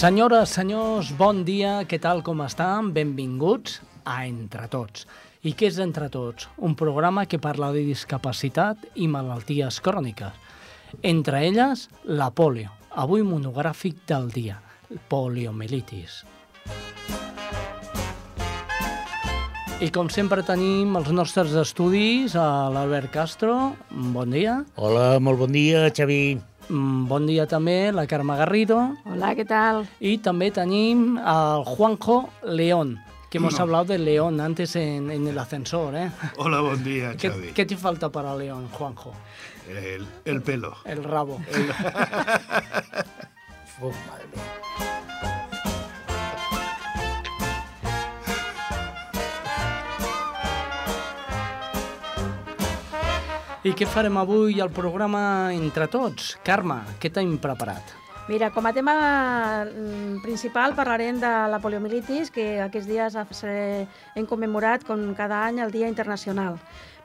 Senyores, senyors, bon dia, què tal, com estan? Benvinguts a Entre Tots. I què és Entre Tots? Un programa que parla de discapacitat i malalties cròniques. Entre elles, la polio. Avui monogràfic del dia, poliomielitis. I com sempre tenim els nostres estudis a l'Albert Castro. Bon dia. Hola, molt bon dia, Xavi. Mm, Bon dia també la Carme Garrido. Hola, ¿qué tal? Y también tenim al Juanjo León, que hemos No. hablado de León antes en, en el ascensor. ¿eh? Hola, buen día, ¿Qué, Xavi. qué te falta para León, Juanjo? El, el pelo. El rabo. Uf, madre mía. I què farem avui al programa Entre Tots? Carme, què t'hem preparat? Mira, com a tema mm, principal parlarem de la poliomielitis, que aquests dies hem commemorat com cada any el Dia Internacional.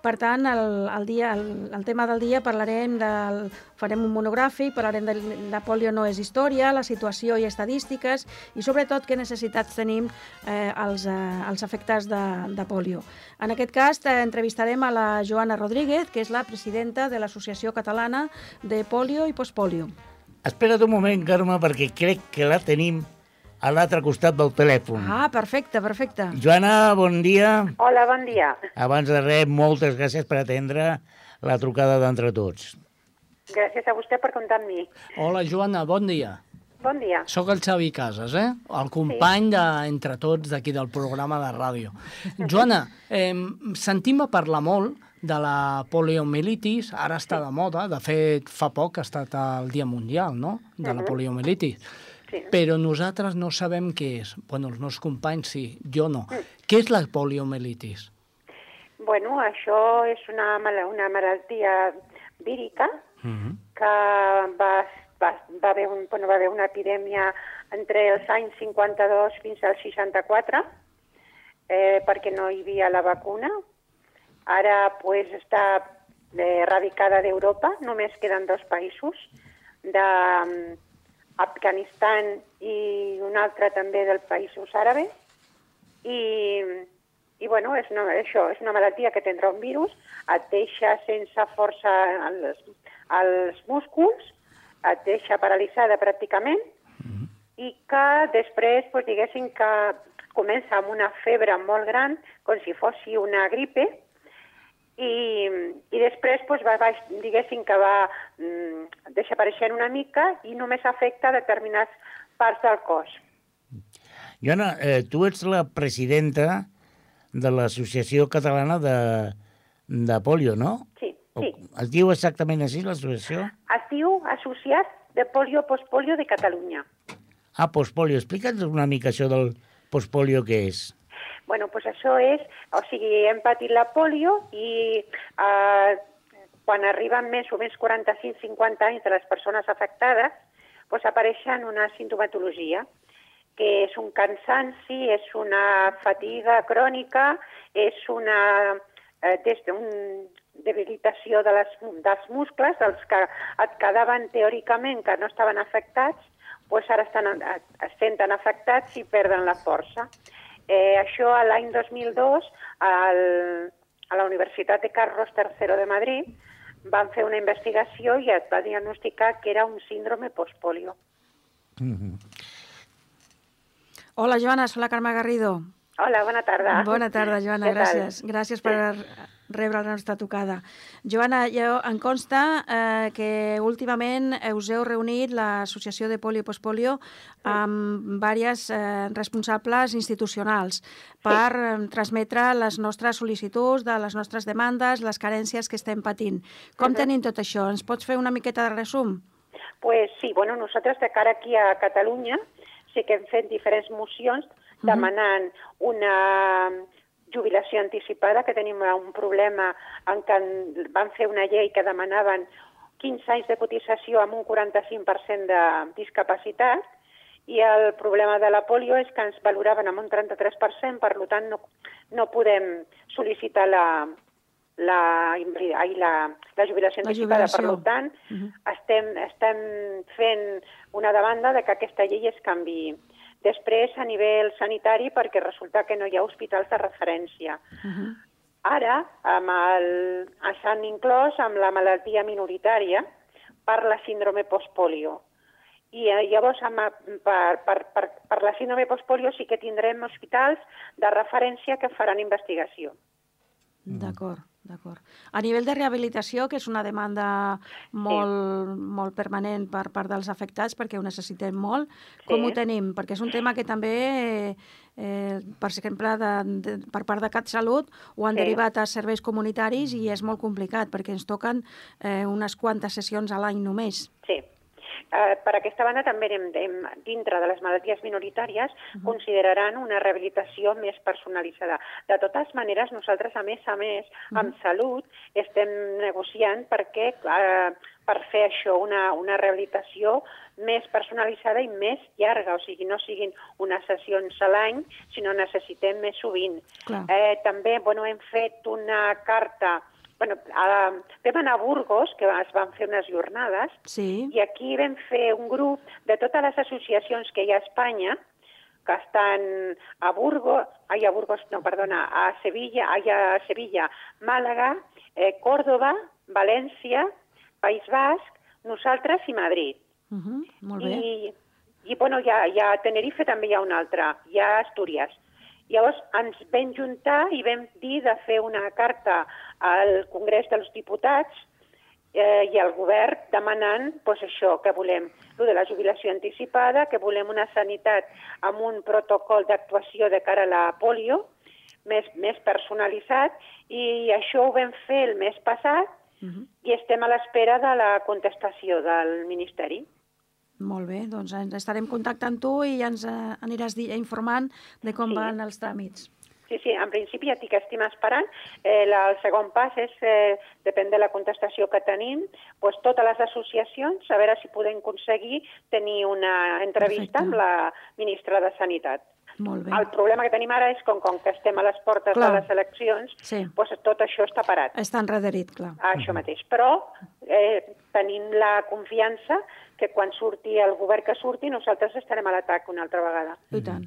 Per tant, el, el, dia, el, el tema del dia parlarem del... farem un monogràfic, parlarem de la polio no és història, la situació i estadístiques i sobretot què necessitats tenim eh, els, eh, els afectats de, de polio. En aquest cas eh, entrevistarem a la Joana Rodríguez, que és la presidenta de l'Associació Catalana de Polio i Postpolio. Espera't un moment, Carme, perquè crec que la tenim a l'altre costat del telèfon. Ah, perfecte, perfecte. Joana, bon dia. Hola, bon dia. Abans de res, moltes gràcies per atendre la trucada d'entre tots. Gràcies a vostè per comptar amb mi. Hola, Joana, bon dia. Bon dia. Soc el Xavi Casas, eh? el company d'Entre Tots d'aquí del programa de ràdio. Joana, eh, sentim a parlar molt de la poliomielitis, ara està de moda, de fet fa poc ha estat el Dia Mundial no? de la poliomielitis, Sí. però nosaltres no sabem què és. Bueno, els meus companys sí, jo no. Què és la poliomielitis? Bueno, això és una, mala- una malaltia vírica que va, va, va, haver un, bueno, va haver una epidèmia entre els anys 52 fins al 64 eh, perquè no hi havia la vacuna. Ara pues, està eh, erradicada d'Europa, només queden dos països, d'Afganistan i un altre també dels països àrabes. I, i bueno, és una, això, és una malaltia que tindrà un virus, et deixa sense força als, als músculs, et deixa paralitzada pràcticament, i que després, pues, diguéssim que comença amb una febre molt gran, com si fos una gripe, i, i després pues, va, va, diguéssim que va mm, desapareixent una mica i només afecta determinades parts del cos. Joana, eh, tu ets la presidenta de l'Associació Catalana de, de Polio, no? Sí, sí. Es diu exactament així, l'associació? Es diu Associat de Polio Postpolio de Catalunya. Ah, postpolio. Explica'ns una mica això del postpolio que és. Bueno, pues això és, o sigui, hem patit la polio i eh, quan arriben més o menys 45-50 anys de les persones afectades, pues apareixen una sintomatologia, que és un cansanci, és una fatiga crònica, és una eh, des d'un debilitació de les, dels muscles, dels que et quedaven teòricament que no estaven afectats, pues ara estan, es senten afectats i perden la força. Eh, això a l'any 2002 al, a la Universitat de Carlos III de Madrid van fer una investigació i es va diagnosticar que era un síndrome postpolio. Hola, Joana, soc la Carme Garrido. Hola, bona tarda. Bona tarda, Joana, Què tal? gràcies. Gràcies per rebre la nostra trucada. Joana, jo, em consta eh, que últimament us heu reunit l'Associació de Polio i Postpolio amb diverses eh, responsables institucionals per eh, transmetre les nostres sol·licituds, de les nostres demandes, les carències que estem patint. Com tenim tot això? Ens pots fer una miqueta de resum? Pues sí, bueno, nosaltres de cara aquí a Catalunya sí que hem fet diferents mocions demanant una jubilació anticipada, que tenim un problema en què van fer una llei que demanaven 15 anys de cotització amb un 45% de discapacitat i el problema de la polio és que ens valoraven amb un 33%, per tant no, no podem sol·licitar la, la, ai, la, la jubilació La anticipada. jubilació. Per tant, Uh -huh. estem, estem fent una demanda de que aquesta llei es canvi. Després, a nivell sanitari, perquè resulta que no hi ha hospitals de referència. Uh -huh. Ara, amb el, s'han inclòs amb la malaltia minoritària per la síndrome postpolio. I eh, llavors, amb, per, per, per, per la síndrome postpolio sí que tindrem hospitals de referència que faran investigació. D'acord, d'acord. A nivell de rehabilitació, que és una demanda molt, molt permanent per part dels afectats, perquè ho necessitem molt, com Sí. ho tenim? Perquè és un tema que també, eh, per exemple, de, de, per part de CatSalut, ho han Sí. derivat a serveis comunitaris i és molt complicat, perquè ens toquen eh, unes quantes sessions a l'any només. Sí. Eh, per aquesta banda també hem, hem, dintre de les malalties minoritàries uh -huh. consideraran una rehabilitació més personalitzada. De totes maneres, nosaltres, a més a més, uh -huh. amb salut, estem negociant perquè eh, per fer això una, una rehabilitació més personalitzada i més llarga, o sigui, no siguin unes sessions a l'any, sinó necessitem més sovint. Clar. Eh, també bueno, hem fet una carta bueno, a, vam anar a Burgos, que es van fer unes jornades, Sí, i aquí vam fer un grup de totes les associacions que hi ha a Espanya, que estan a Burgos, ai, a Burgos, no, perdona, a Sevilla, ai, a Sevilla, Màlaga, eh, Còrdoba, València, País Basc, nosaltres i Madrid. uh -huh. molt bé. I, i bueno, ja, ja a Tenerife també hi ha un altre, hi ha Astúries. Llavors ens vam juntar i vam dir de fer una carta al Congrés dels Diputats eh, i al govern demanant pues, això que volem, lo de la jubilació anticipada, que volem una sanitat amb un protocol d'actuació de cara a la polio més, més personalitzat i això ho vam fer el mes passat Uh -huh. i estem a l'espera de la contestació del Ministeri. Molt bé, doncs ens estarem contactant tu i ja ens eh, aniràs informant de com Sí. van els tràmits. Sí, sí, en principi ja t'hi que estem esperant. Eh, la, el segon pas és, eh, depèn de la contestació que tenim, pues, totes les associacions, a veure si podem aconseguir tenir una entrevista Perfecte. amb la ministra de Sanitat. Molt bé. El problema que tenim ara és com, com que estem a les portes Clar. de les eleccions, Sí. pues, tot això està parat. Està enrederit, clar. Això mateix. Però eh, tenim la confiança que quan surti el govern que surti, nosaltres estarem a l'atac una altra vegada. I tant.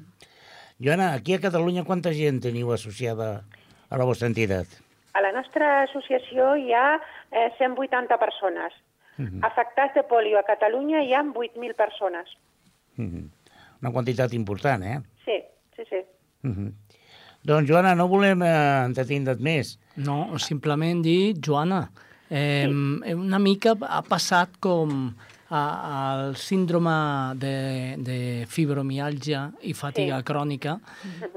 Joana, aquí a Catalunya quanta gent teniu associada a la vostra entitat? A la nostra associació hi ha eh, 180 persones. Mhm. Afectats de polio a Catalunya hi ha 8.000 persones. Mhm. Una quantitat important, eh? Sí, sí, sí. Mhm. Doncs, Joana, no volem eh, entretindre't més. No, simplement dir, Joana, eh, una mica ha passat com al síndrome de, de fibromialgia i fatiga Sí. crònica,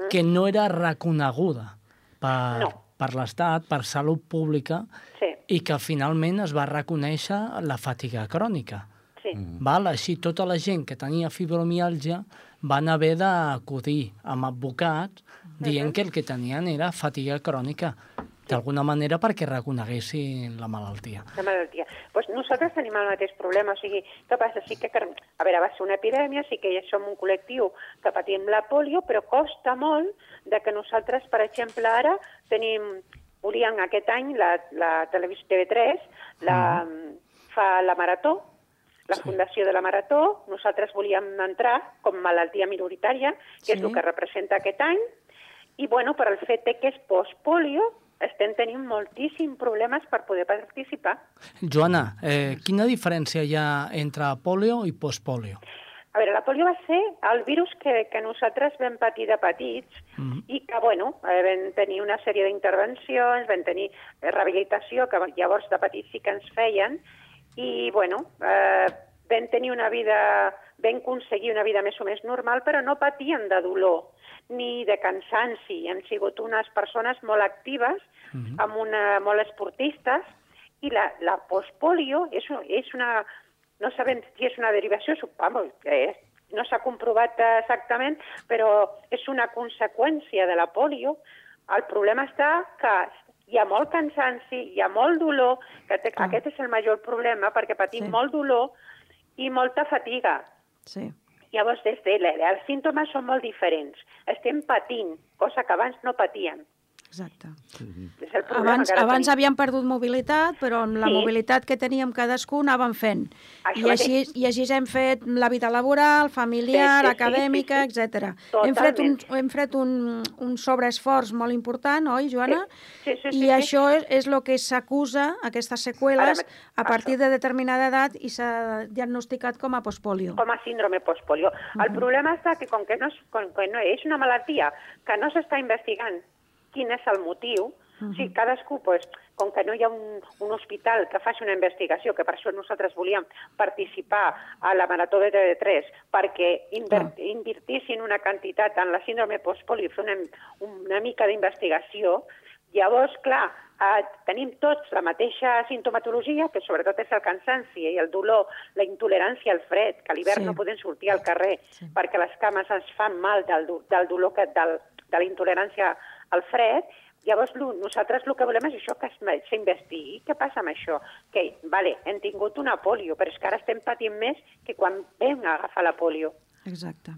que no era reconeguda per, No. per l'Estat, per salut pública, Sí, i que finalment es va reconèixer la fatiga crònica. sí. Val? Així, tota la gent que tenia fibromialgia van haver d'acudir amb advocats dient que el que tenien era fatiga crònica, d'alguna manera perquè reconeguessin la malaltia. La malaltia. Pues nosaltres tenim el mateix problema, o sigui, què passa? Sí que, a veure, va ser una epidèmia, sí que ja som un col·lectiu que patim la polio, però costa molt de que nosaltres, per exemple, ara tenim, volíem aquest any, la, la televisió TV3 la, fa la marató, la Fundació de la Marató, nosaltres volíem entrar com malaltia minoritària, que és Sí. el que representa aquest any, i bueno, per el fet que és postpolio, estem tenint moltíssims problemes per poder participar. Joana, eh, quina diferència hi ha entre polio i postpolio? A veure, la polio va ser el virus que, que nosaltres vam patir de petits Mhm. i que, bueno, eh, vam tenir una sèrie d'intervencions, vam tenir eh, rehabilitació, que llavors de petits sí que ens feien, i, bueno, eh, vam tenir una vida, vam aconseguir una vida més o més normal, però no patíem de dolor ni de cansanci. Hem sigut unes persones molt actives, Mhm. amb una, molt esportistes, i la, la postpolio és, és una... No sabem si és una derivació, suposo, que no s'ha comprovat exactament, però és una conseqüència de la polio. El problema està que hi ha molt cansanci, hi ha molt dolor, que té, Clar. aquest és el major problema, perquè patim Sí. molt dolor i molta fatiga. Sí. Llavors, des de els símptomes són molt diferents. Estem patint, cosa que abans no patíem. Exacte. És el problema Abans, abans tenim. havíem perdut mobilitat, però amb la Sí. mobilitat que teníem cadascú anàvem fent. Això I així. I així hem fet la vida laboral, familiar, Sí, sí, sí, acadèmica, sí, sí. etc. Hem fet, un, hem fet un, un sobreesforç molt important, oi, Joana? Sí, sí, sí, I sí. això és, és el que s'acusa, aquestes seqüeles, Ara, a partir això. de determinada edat i s'ha diagnosticat com a postpolio. com a síndrome postpolio. El problema està que com que no és, com que no és una malaltia que no s'està investigant quin és el motiu, o sigui, cadascú, pues, com que no hi ha un, un hospital que faci una investigació, que per això nosaltres volíem participar a la Marató de TV3 perquè inver, invertissin una quantitat en la síndrome fer una, una mica d'investigació, llavors, clar, eh, tenim tots la mateixa sintomatologia, que sobretot és el cansanci i el dolor, la intolerància al fred, que a l'hivern Sí. no podem sortir al carrer perquè les cames ens fan mal del, del dolor, que, del, de la intolerància al fred, Llavors, lo- nosaltres el que volem és això, que es- s'investigui. Què passa amb això? Que, vale, hem tingut una polio, però és que ara estem patint més que quan vam agafar la polio. Exacte.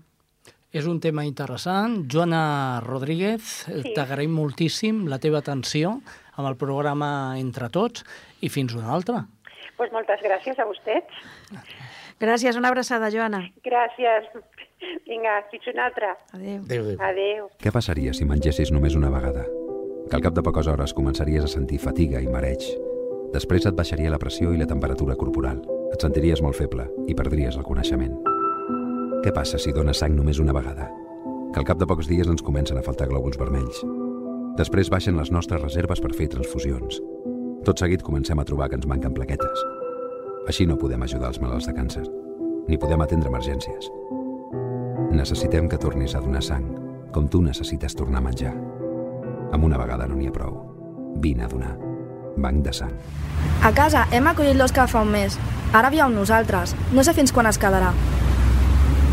És un tema interessant. Joana Rodríguez, sí. Sí. t'agraïm moltíssim la teva atenció amb el programa Entre Tots i fins una altra. Pues moltes gràcies a vostès. Gràcies, una abraçada, Joana. Gràcies. Vinga, fins una altra. Adéu. Adéu, adéu. Adéu. Què passaria si mengessis només una vegada? Que al cap de poques hores començaries a sentir fatiga i mareig. Després et baixaria la pressió i la temperatura corporal. Et sentiries molt feble i perdries el coneixement. Què passa si dones sang només una vegada? Que al cap de pocs dies ens comencen a faltar glòbuls vermells. Després baixen les nostres reserves per fer transfusions. Tot seguit comencem a trobar que ens manquen plaquetes. Així no podem ajudar els malalts de càncer, ni podem atendre emergències. Necessitem que tornis a donar sang, com tu necessites tornar a menjar. Amb una vegada no n'hi ha prou. Vine a donar. Banc de sang. A casa hem acollit l'Òscar fa un mes. Ara viu amb nosaltres. No sé fins quan es quedarà.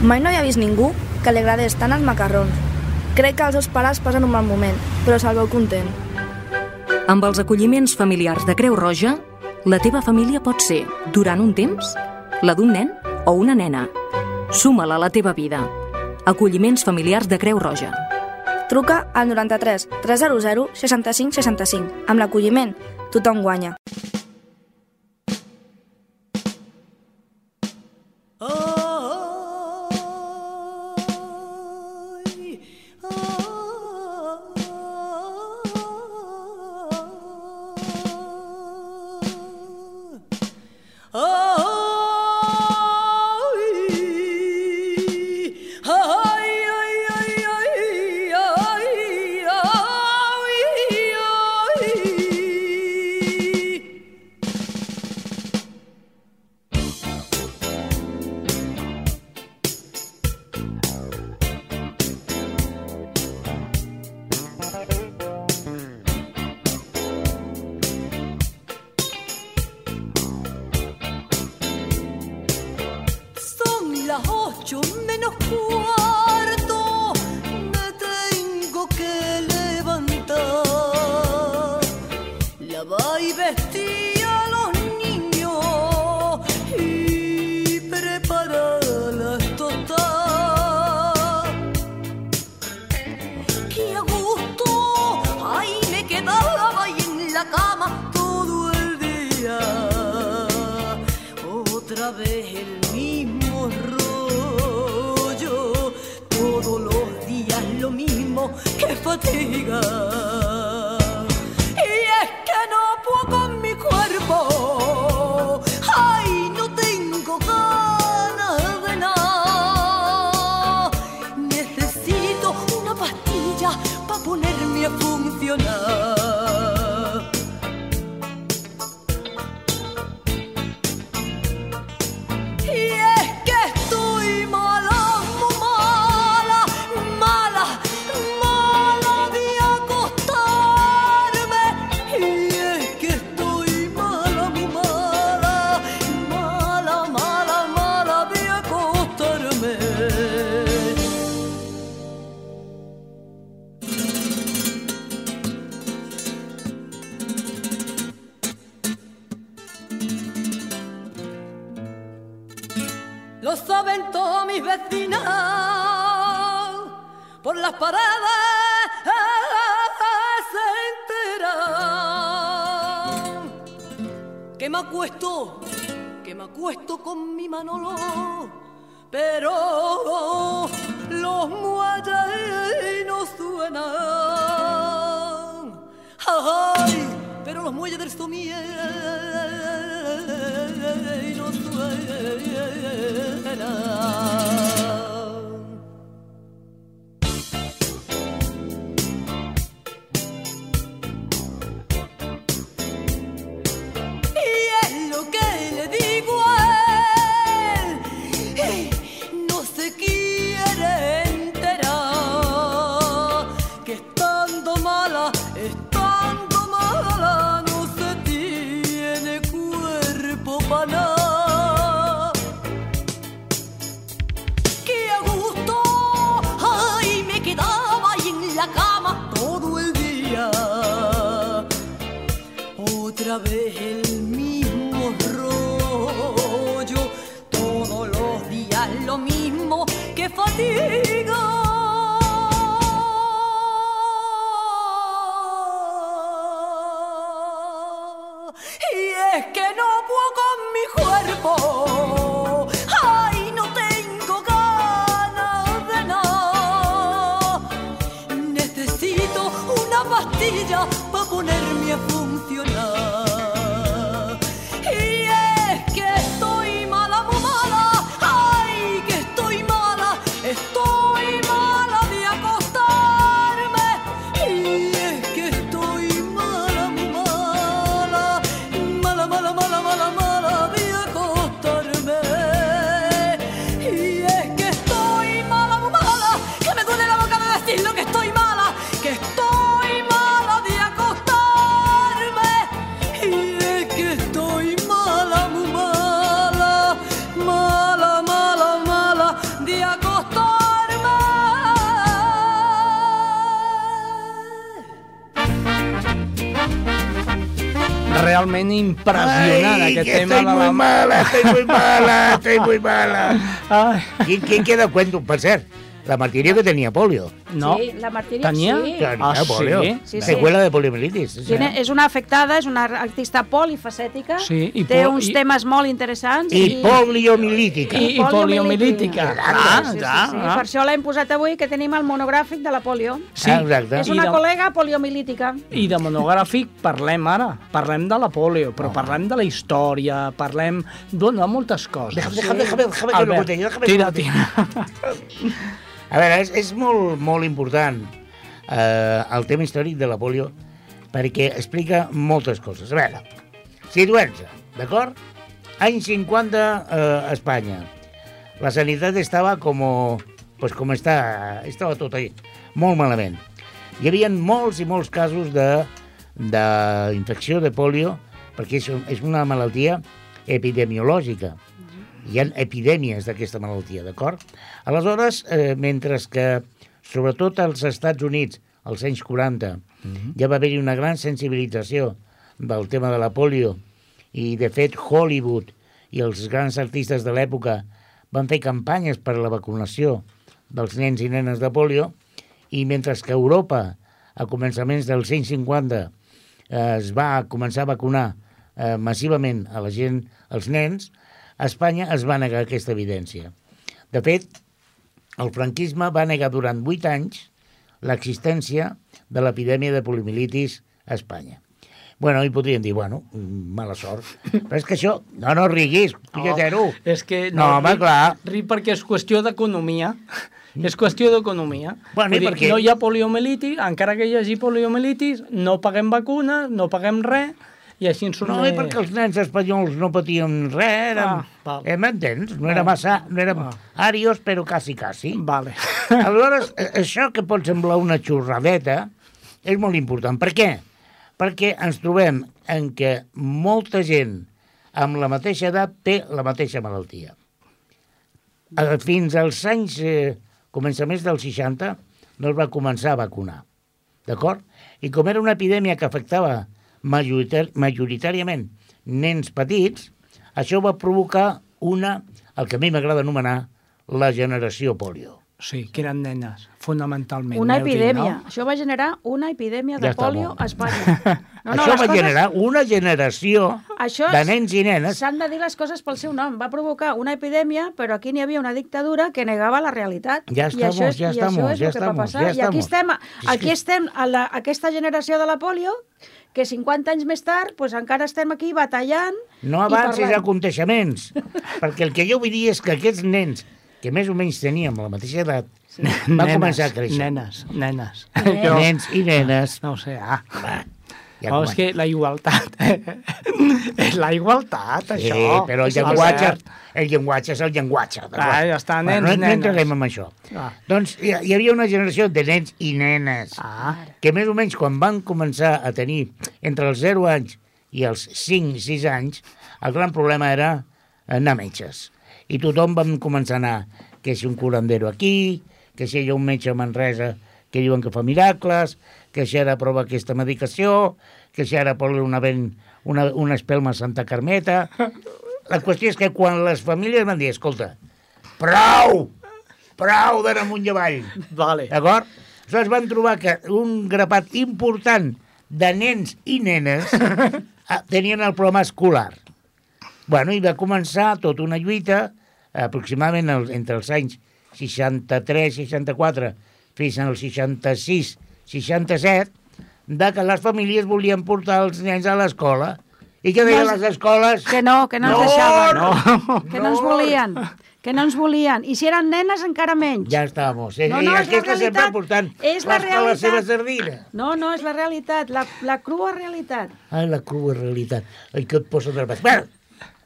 Mai no havia vist ningú que li agradés tant els macarrons. Crec que els seus pares passen un mal moment, però se'l veu content. Amb els acolliments familiars de Creu Roja, la teva família pot ser, durant un temps, la d'un nen o una nena. Suma-la a la teva vida. Acolliments familiars de Creu Roja. Truca al 93 300 65 65. Amb l'acolliment, tothom guanya. যাবে হেলে Ay, aquest que tema estoy de muy la... mala, estoy muy mala, estoy muy mala. Ai, ¿Quién, quién queda cuento? Per cert, la Martirio que tenía polio. No, Sí, la Martínez Tenia? sí. Tenía Ah, sí? polio. Sí, sí. Secuela de poliomielitis. sí, sí. Tiene, és una afectada, és una artista polifacètica, Sí, i té uns i- temes molt interessants. I poliomielítica. I, i poliomielítica. Ah, sí, sí, ja, sí. ah. Per això l'hem posat avui, que tenim el monogràfic de la polio. Sí, Ah, exacte. És I una de- col·lega poliomielítica. I de monogràfic parlem ara, parlem de la polio, però parlem de la història, parlem de de moltes coses. Déjame, déjame, déjame, déjame que lo Albert, cuente yo, déjame que tira, lo cuente. tira. A veure, és, és molt, molt important eh, el tema històric de la polio perquè explica moltes coses. A veure, situem-se, d'acord? Anys 50 eh, a Espanya. La sanitat estava com, pues com està, estava tot ahí, molt malament. Hi havia molts i molts casos de d'infecció de polio, perquè és, és una malaltia epidemiològica. Hi ha epidèmies d'aquesta malaltia, d'acord? Aleshores, eh, mentre que, sobretot als Estats Units, als anys 40, ja va haver-hi una gran sensibilització del tema de la polio i, de fet, Hollywood i els grans artistes de l'època van fer campanyes per a la vacunació dels nens i nenes de polio i mentre que Europa, a començaments dels 150, eh, es va començar a vacunar eh, massivament a la gent, als nens, Espanya es va negar aquesta evidència. De fet, el franquisme va negar durant 8 anys l'existència de l'epidèmia de poliomielitis a Espanya. Bueno, i podríem dir, bueno, mm, mala sort. Però és que això... No, no riguis, fica zero. És que No, home, ri- clar. Ri perquè és qüestió d'economia. És qüestió d'economia. Bueno, dir, perquè- No hi ha poliomielitis, encara que hi hagi poliomielitis, no paguem vacunes, no paguem res, i així ens No, i perquè els nens espanyols no patien res, érem, Ah, eh, m'entens? No era massa, no érem Ah. arios, però quasi, quasi. Vale. Aleshores, eh, això que pot semblar una xorradeta és molt important. Per què? Perquè ens trobem en què molta gent amb la mateixa edat té la mateixa malaltia. Eh, Fins als anys, eh, començaments dels 60, no es va començar a vacunar. D'acord? I com era una epidèmia que afectava majoritar majoritàriament nens petits, això va provocar una, el que a mi m'agrada anomenar, la generació polio. Sí, que eren nenes, fonamentalment. Una dit, epidèmia. no? Això va generar una epidèmia de Ja bo. a Espanya. No, Això les va coses- generar una generació Això de nens i nenes. S'han de dir les coses pel seu nom. Va provocar una epidèmia, però aquí n'hi havia una dictadura que negava la realitat. Ja I estamos, això és, ja i estamos, això és ja el que va estamos, passar. ja I aquí estem, aquí estem a la, aquesta generació de la polio, que 50 anys més tard pues, encara estem aquí batallant No avancis aconteixements. perquè el que jo vull dir és que aquests nens, que més o menys teníem la mateixa edat, van Nenes, començar a créixer. Nenes, nenes. Nenes. Nens i nenes. No ho sé, ah. Va, ja oh, és que la igualtat... és la igualtat, Sí, això. però el llenguatge, el llenguatge és el llenguatge. Ah, ja està, nens, no, no nenes. entreguem amb això. Ah. Doncs hi, hi havia una generació de nens i nenes Ah, que més o menys quan van començar a tenir entre els 0 anys i els 5-6 anys, el gran problema era anar a metges. I tothom vam començar a anar, que si un curandero aquí, que si hi ha un metge a Manresa que diuen que fa miracles, que si ara prova aquesta medicació, que si ara posa una, ben, una, una espelma a Santa Carmeta... La qüestió és que quan les famílies van dir, escolta, prou, prou d'anar amunt i avall, vale. D'acord? Aleshores van trobar que un grapat important de nens i nenes ah, tenien el problema escolar. Bueno, i va començar tota una lluita, aproximadament entre els anys 63-64 fins al 66-67, de que les famílies volien portar els nens a l'escola. I què deien No, les escoles? Que no, que no ens No, deixaven. no. Que no ens volien. Que no ens volien. I si eren nenes, encara menys. Ja estamos. Eh? No, I no, és la aquesta sempre realitat. portant És la a la seva realitat. sardina. No, no, és la realitat, la, la crua realitat. Ai, la crua realitat. Ai, que et posa de baix. Bueno,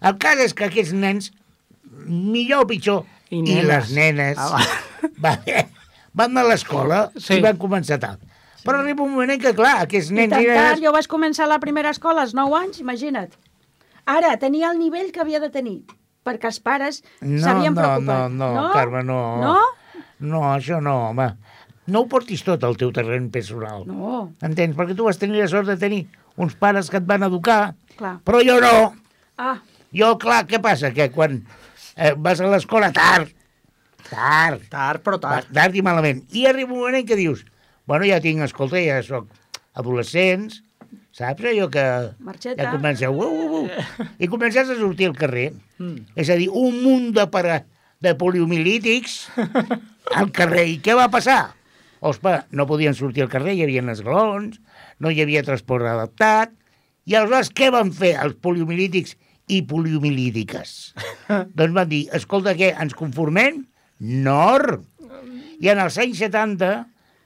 el cas és que aquests nens, millor o pitjor, I i, nenes. les nenes, Ah, va, van anar a l'escola Sí. i van començar tard. Però arriba un moment en què, clar, aquests I nens tant, i tard, nenes... jo vaig començar la primera escola als 9 anys, imagina't. Ara, tenia el nivell que havia de tenir, perquè els pares No, s'havien no, preocupat. no, no, Carme, no. No? No, això no, home. No ho portis tot al teu terreny personal. No, Entens? Perquè tu vas tenir la sort de tenir uns pares que et van educar, clar. però jo no. Ah, Jo, clar, què passa? Que quan eh, vas a l'escola tard, tard, Tard, però Va, tard. tard i malament. I arriba un moment en què dius, bueno, ja tinc, escolta, ja sóc adolescents, saps allò que Marxeta. ja comença, uh, uh, uh, i comences a sortir al carrer. Mm. És a dir, un munt de, para, de poliomilítics al carrer. I què va passar? Ospa, no podien sortir al carrer, hi havia esglaons, no hi havia transport adaptat, i aleshores què van fer els poliomilítics i poliomilítiques? doncs van dir, escolta, què, ens conformem? Nor! I en els anys 70,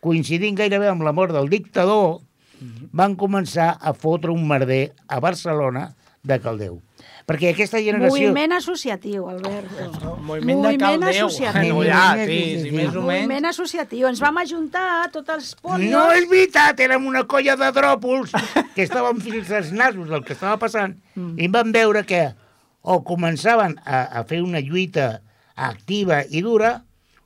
coincidint gairebé amb la mort del dictador, van començar a fotre un merder a Barcelona de Caldeu. Perquè aquesta generació... moviment associatiu, Alberto. Moviment de Moviment Caldeu. associatiu. No, ja, Sí, sí, sí, sí, sí. més o menys. Moviment associatiu. Ens vam ajuntar tots els polios. No és veritat, érem una colla de dròpols que estaven fins als nasos del que estava passant Mm. i van veure que o començaven a, a fer una lluita activa i dura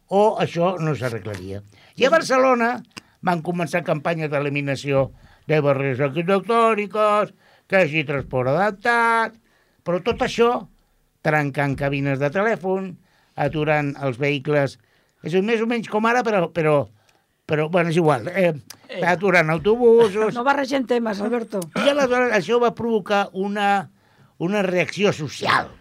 o això no s'arreglaria. I a Barcelona van començar campanyes d'eliminació de barreres arquitectòniques, que hagi transport adaptat, però tot això trencant cabines de telèfon, aturant els vehicles, és més o menys com ara, però, però, però bueno, és igual, eh, aturant autobusos... No barregem temes, Alberto. I aleshores això va provocar una, una reacció social.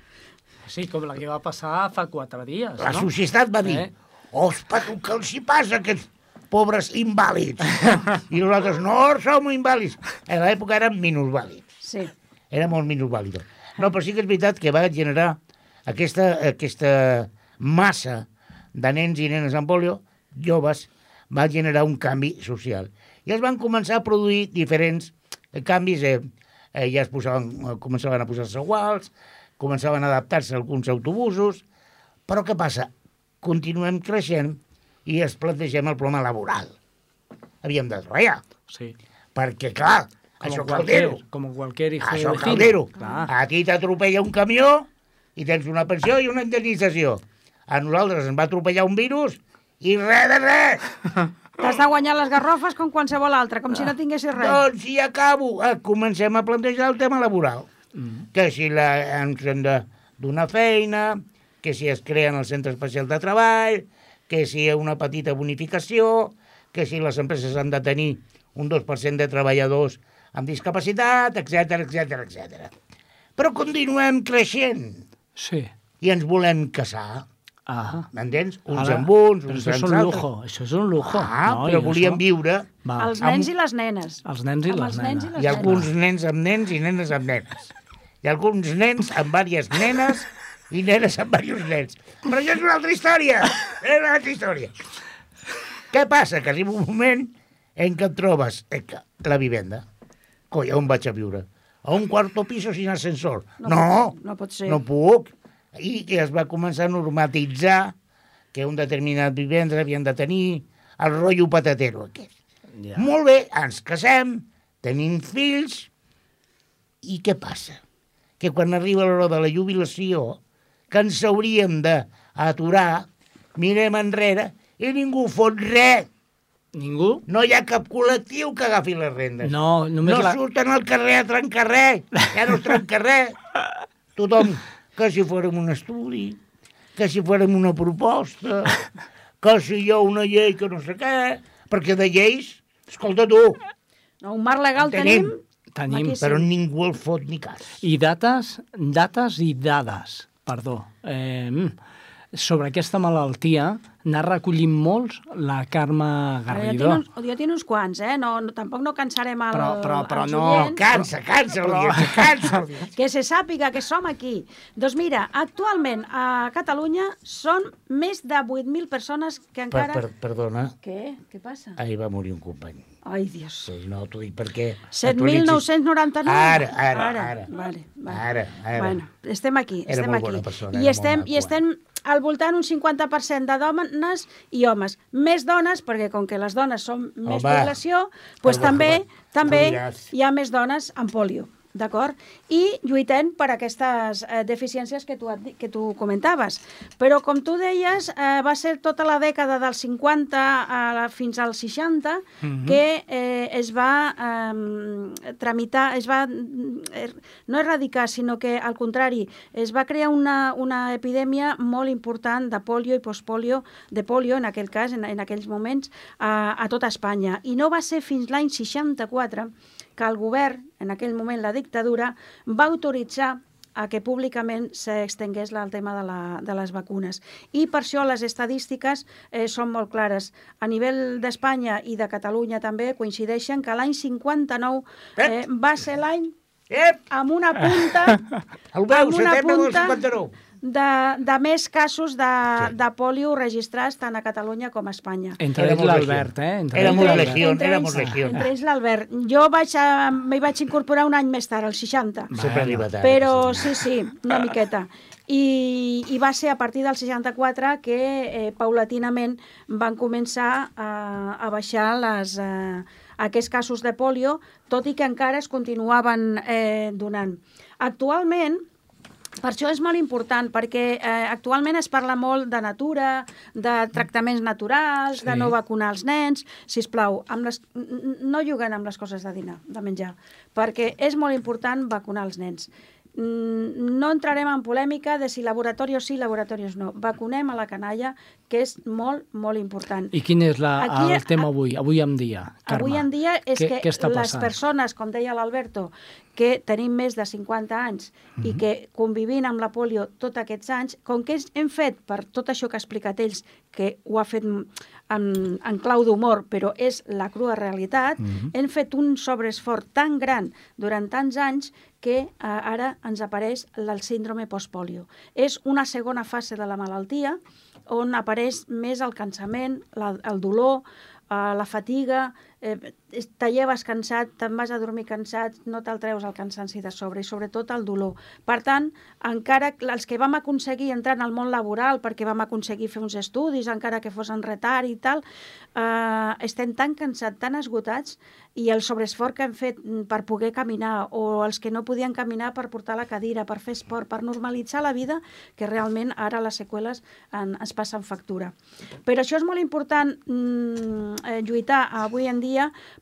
Sí, com la que va passar fa quatre dies, La no? societat va dir, Eh? ospa, tu, què els hi passa aquests pobres invàlids? I nosaltres, no, som invàlids. En l'època érem minusvàlids. Sí. Era molt minusvàlida. No, però sí que és veritat que va generar aquesta, aquesta massa de nens i nenes amb polio, joves, va generar un canvi social. I es van començar a produir diferents canvis, eh, eh, ja es posaven, eh, començaven a posar-se iguals, començaven a adaptar-se alguns autobusos, però què passa? Continuem creixent i es plantegem el problema laboral. Havíem de treballar, Sí. perquè, clar, Com això cualquier, caldero, com cualquier hijo això de caldero. Clar. A ti t'atropella un camió i tens una pensió i una indemnització. A nosaltres ens va atropellar un virus i res de res. T'has de guanyar les garrofes com qualsevol altre, com si no tinguessis res. Doncs si acabo, eh, comencem a plantejar el tema laboral. Mm. Que si la, ens hem de donar feina, que si es creen el centre especial de treball, que si hi ha una petita bonificació, que si les empreses han de tenir un 2% de treballadors amb discapacitat, etc etc etc. Però continuem creixent Sí. i ens volem casar, Ah. m'entens? Uns Ara, amb uns, uns això és amb un altres. lujo, això és un lujo. Ah, no, però i volíem això- viure Va, Els amb- nens i les nenes. els nens i Amb les els nens i nenes. les Hi ha nenes. alguns nens amb nens i nenes amb nenes. Ha alguns nens amb diverses nenes i nenes amb diversos nens. Però això és una altra història. És una altra història. Què passa? Que arriba un moment en què et trobes eh, que la vivenda. Coi, on vaig a viure? A un quarto piso sin ascensor. No No, pot ser, no pot ser. no puc. I que es va començar a normatitzar que un determinat vivenda havien de tenir el rotllo patatero aquest. Ja. Molt bé, ens casem, tenim fills, i què passa? Que quan arriba l'hora de la jubilació, que ens hauríem d'aturar, mirem enrere i ningú fot res. Ningú? No hi ha cap col·lectiu que agafi les rendes. No, només no la... surten al carrer a trencar res. Ja no es trenca res. Tothom, que si fórem un estudi, que si fórem una proposta, que si hi ha una llei que no sé què, perquè de lleis, escolta tu, No, un marc legal En tenim. tenim. Tenim. Maquíssim. però ningú el fot ni cas. I dates, dates i dades, perdó. Eh, sobre aquesta malaltia n'ha recollit molts la Carme Però jo Garrido. tinc, uns, jo tinc uns quants, eh? No, no, tampoc no cansarem el, Però- però- però els no, oients. Cansa, cansa, l'audiència, cansa. l'audiència. Que se sàpiga que som aquí. Doncs mira, actualment a Catalunya són més de 8.000 persones que Per, encara... per, perdona, Què? Què passa? ahir va morir un company. Ai, Dios. Sí, no, t'ho dic perquè... 7.999? Ara, ara, ara. Vale, vale. Ara, ara. Bueno, estem aquí, Era estem molt aquí. bona persona, I era estem, molt I estem al voltant un 50% de dones i homes. Més dones, perquè com que les dones són més Home, població, doncs també, també hi ha més dones amb polio. D'acord? I lluitem per aquestes eh, deficiències que tu, que tu comentaves. Però, com tu deies, eh, va ser tota la dècada dels 50 a la, fins als 60 que eh, es va eh, tramitar, es va eh, no erradicar, sinó que, al contrari, es va crear una, una epidèmia molt important de polio i postpolio, de polio, en aquell cas, en, en aquells moments, a, a tota Espanya. I no va ser fins l'any 64 que el govern, en aquell moment la dictadura, va autoritzar a que públicament s'extengués el tema de, la, de les vacunes. I per això les estadístiques eh, són molt clares. A nivell d'Espanya i de Catalunya també coincideixen que l'any 59 eh, va ser l'any Ep, amb una punta el veu, amb una setembre del punta 59. De, de més casos de, de polio registrats tant a Catalunya com a Espanya. Entre ells l'Albert, legió. eh? Entre Éramos ells la l'Albert. legió. entre éramos ells, legión. entre ells l'Albert. Jo vaig m'hi vaig incorporar un any més tard, al 60. Sempre tard. Però sí, sí, una miqueta. I, I va ser a partir del 64 que eh, paulatinament van començar a, a baixar les, eh, aquests casos de polio, tot i que encara es continuaven eh, donant. Actualment, per això és molt important, perquè eh, actualment es parla molt de natura, de tractaments naturals, Sí. de no vacunar els nens. Si plau, amb les... no juguen amb les coses de dinar, de menjar, perquè és molt important vacunar els nens. Mm, No entrarem en polèmica de si laboratorios sí, laboratorios no. Vacunem a la canalla, que és molt, molt important. I quin és la, Aquí, el tema avui, avui en dia, Carme? Avui en dia és què, que què les passant? persones, com deia l'Alberto, que tenim més de 50 anys Mhm. i que convivint amb la polio tots aquests anys, com que hem fet per tot això que ha explicat ells, que ho ha fet en, en clau d'humor, però és la crua realitat, Mhm. hem fet un sobreesforç tan gran durant tants anys que eh, ara ens apareix el síndrome postpolio. És una segona fase de la malaltia on apareix més el cansament, la, el dolor, eh, la fatiga, eh, te lleves cansat, te'n vas a dormir cansat, no te'l treus el cansanci de sobre i sobretot el dolor. Per tant, encara els que vam aconseguir entrar en el món laboral perquè vam aconseguir fer uns estudis, encara que fos en retard i tal, eh, estem tan cansats, tan esgotats i el sobreesforç que hem fet mm, per poder caminar o els que no podien caminar per portar la cadira, per fer esport, per normalitzar la vida, que realment ara les seqüeles en, es passen factura. Per això és molt important mm, eh, lluitar avui en dia,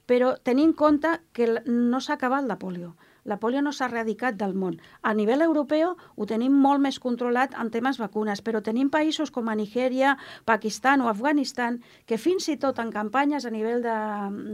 però tenir en compte que no s'ha acabat la polio. La polio no s'ha erradicat del món. A nivell europeu ho tenim molt més controlat en temes vacunes, però tenim països com a Nigèria, Pakistan o Afganistan que fins i tot en campanyes a nivell de,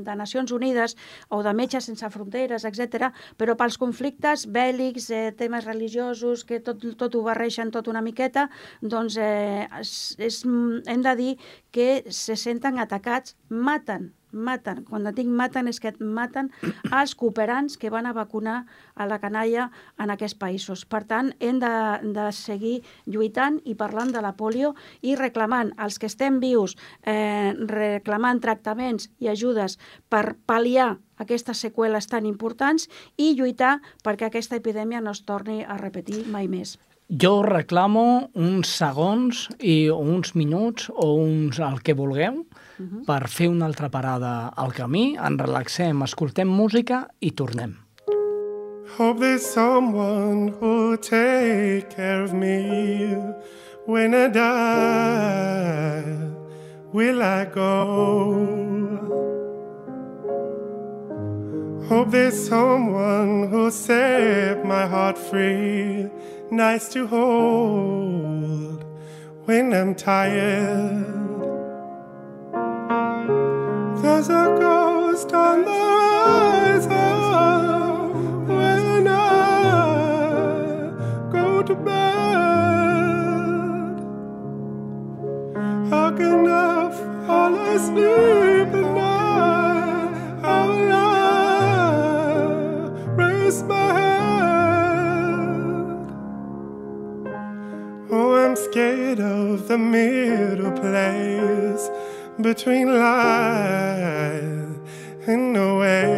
de Nacions Unides o de Metges Sense Fronteres, etc, però pels conflictes bèl·lics, eh, temes religiosos, que tot, tot ho barreixen tot una miqueta, doncs eh, és, és, hem de dir que se senten atacats, maten maten, quan dic maten és que et maten els cooperants que van a vacunar a la canalla en aquests països. Per tant, hem de, de seguir lluitant i parlant de la polio i reclamant als que estem vius, eh, reclamant tractaments i ajudes per pal·liar aquestes seqüeles tan importants i lluitar perquè aquesta epidèmia no es torni a repetir mai més. Jo reclamo uns segons i uns minuts o uns el que vulgueu per fer una altra parada al camí, ens relaxem, escoltem música i tornem. Hope there's someone who'll take care of me when I die. Will I go? Hope there's someone who'll set my heart free, nice to hold when I'm tired. There's a ghost on the horizon when I go to bed. How can I fall asleep at night? How will I raise my scared of the middle place between life and nowhere.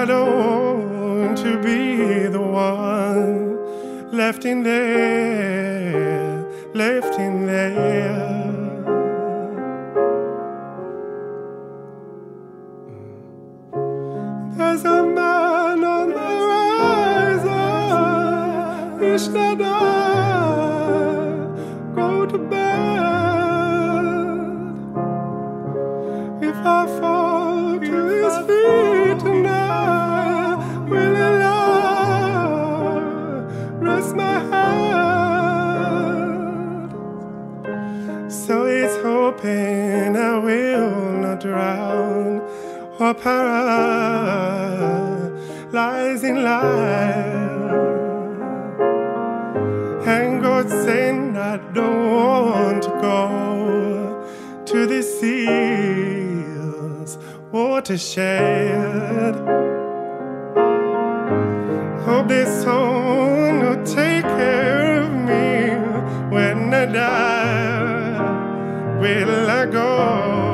I don't want to be the one left in there, left in there. Wish that I go to bed. If I fall to his feet tonight, will he love, rest my head? So he's hoping I will not drown or paralyze in life. Don't want to go to the seas watershed. Hope there's someone who'll take care of me when I die. Will I go?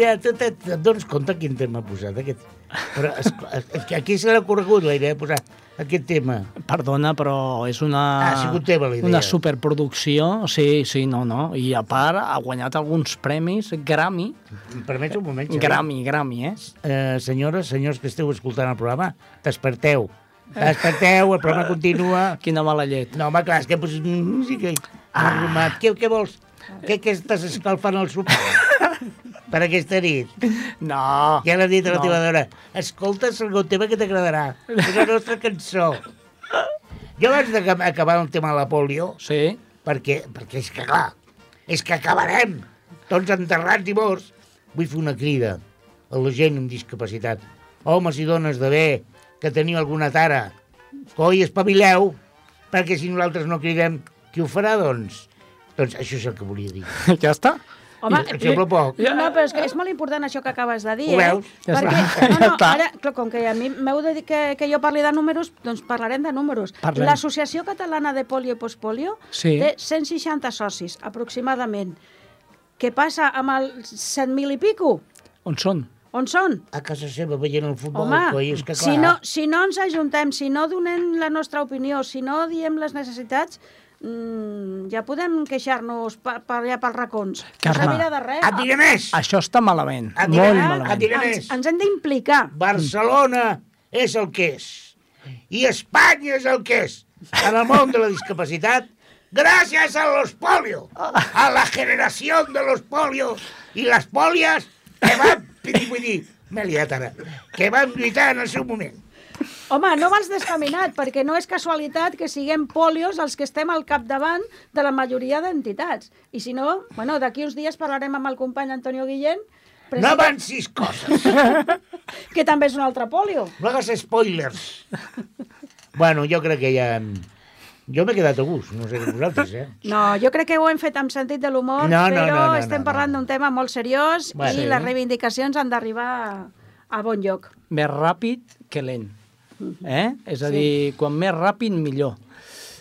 Ja, tu et, et dones compte quin tema ha posat aquest? Però es, es, es, a qui se l'ha corregut la idea de posar aquest tema? Perdona, però és una... Ha sigut teva la idea. Una superproducció, sí, sí, no, no. I a part ha guanyat alguns premis Grammy. Em permets un moment, Xavier? Grammy, Grammy, eh? Eh, senyores, senyors que esteu escoltant el programa, desperteu. Desperteu, el programa continua. Quina mala llet. No, home, clar, és que poses música i... Ah. Què, què vols? Què, què estàs escalfant el sopar? Per aquesta nit? No. Ja l'ha dit a la no. teva dona. Escolta el segon tema que t'agradarà. És la nostra cançó. Jo abans d'acabar el tema de la polio, Sí. perquè, perquè és que, clar, és que acabarem tots enterrats i morts. Vull fer una crida a la gent amb discapacitat. Homes i dones de bé, que teniu alguna tara, coi, espavileu, perquè si nosaltres no cridem, qui ho farà, doncs? Doncs això és el que volia dir. Ja està? Home, I, sembla poc. No, però és, que és molt important això que acabes de dir, Ho eh? veus? Ja Perquè, està. no, no, ara, clar, com que a mi m'heu de dir que, que jo parli de números, doncs parlarem de números. L'Associació Catalana de Polio i Postpolio Sí. té 160 socis, aproximadament. Què passa amb el 100.000 i pico? On són? On són? A casa seva veient el futbol, Home, coi, és que clar... si no, si no ens ajuntem, si no donem la nostra opinió, si no diem les necessitats, mm, ja podem queixar-nos per, per allà pels racons. Carme, no de res. Et diré més! Això està malament. Et diré, Molt et malament. diré ens, més. ens hem d'implicar. Barcelona és el que és. I Espanya és el que és. En el món de la discapacitat, gràcies a los polio, a la generació de los polio i les polies que van, vull dir, m'he liat ara, que van lluitar en el seu moment. Home, no vals descaminat, perquè no és casualitat que siguem polios els que estem al capdavant de la majoria d'entitats. I si no, bueno, d'aquí uns dies parlarem amb el company Antonio Guillén, No president, avancis coses, que també és un altre polio. no hagas spoilers. Bueno, jo crec que ja... Jo m'he quedat a gust, no sé com vosaltres, eh? No, jo crec que ho hem fet amb sentit de l'humor, No, no, però no, no, estem no, parlant no. d'un tema molt seriós Bueno. i Sí. les reivindicacions han d'arribar a bon lloc. Més ràpid que lent. Eh? És a Sí. dir, quan més ràpid, millor.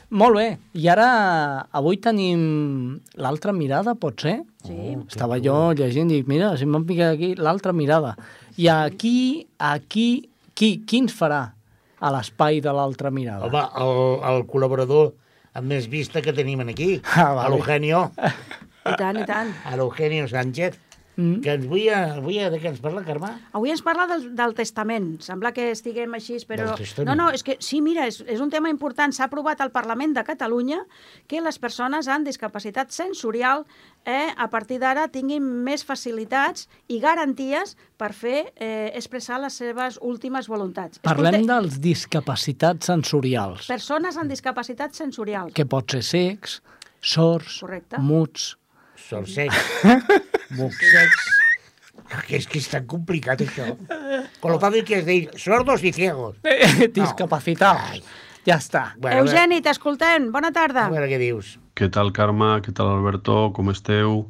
Molt bé. I ara, avui tenim l'altra mirada, pot ser? Sí. Estava jo llegint i dic, mira, si m'han picat aquí l'altra mirada. I aquí, aquí, qui, qui ens farà a l'espai de l'altra mirada? Home, el, el col·laborador amb més vista que tenim aquí, Ah, vale. l'Eugenio, I tant, i tant. l'Eugenio Sánchez, Mm. que vull, avui de què ens parla, Carme? Avui ens parla del, del testament. Sembla que estiguem així, però... No, no, és que sí, mira, és, és un tema important. S'ha aprovat al Parlament de Catalunya que les persones amb discapacitat sensorial eh, a partir d'ara tinguin més facilitats i garanties per fer eh, expressar les seves últimes voluntats. Parlem Escolta, dels discapacitats sensorials, Persones amb discapacitat sensorial. que pot ser cecs, sords, Correcte. muts... Sorsecs, muxecs... Que és que és tan complicat, això. Con lo fácil que es dir sordos y ciegos. Discapacitats. Ja està. Bueno, Eugeni, t'escoltem. Bona tarda. A veure què dius. Què tal, Carme? Què tal, Alberto? Com esteu?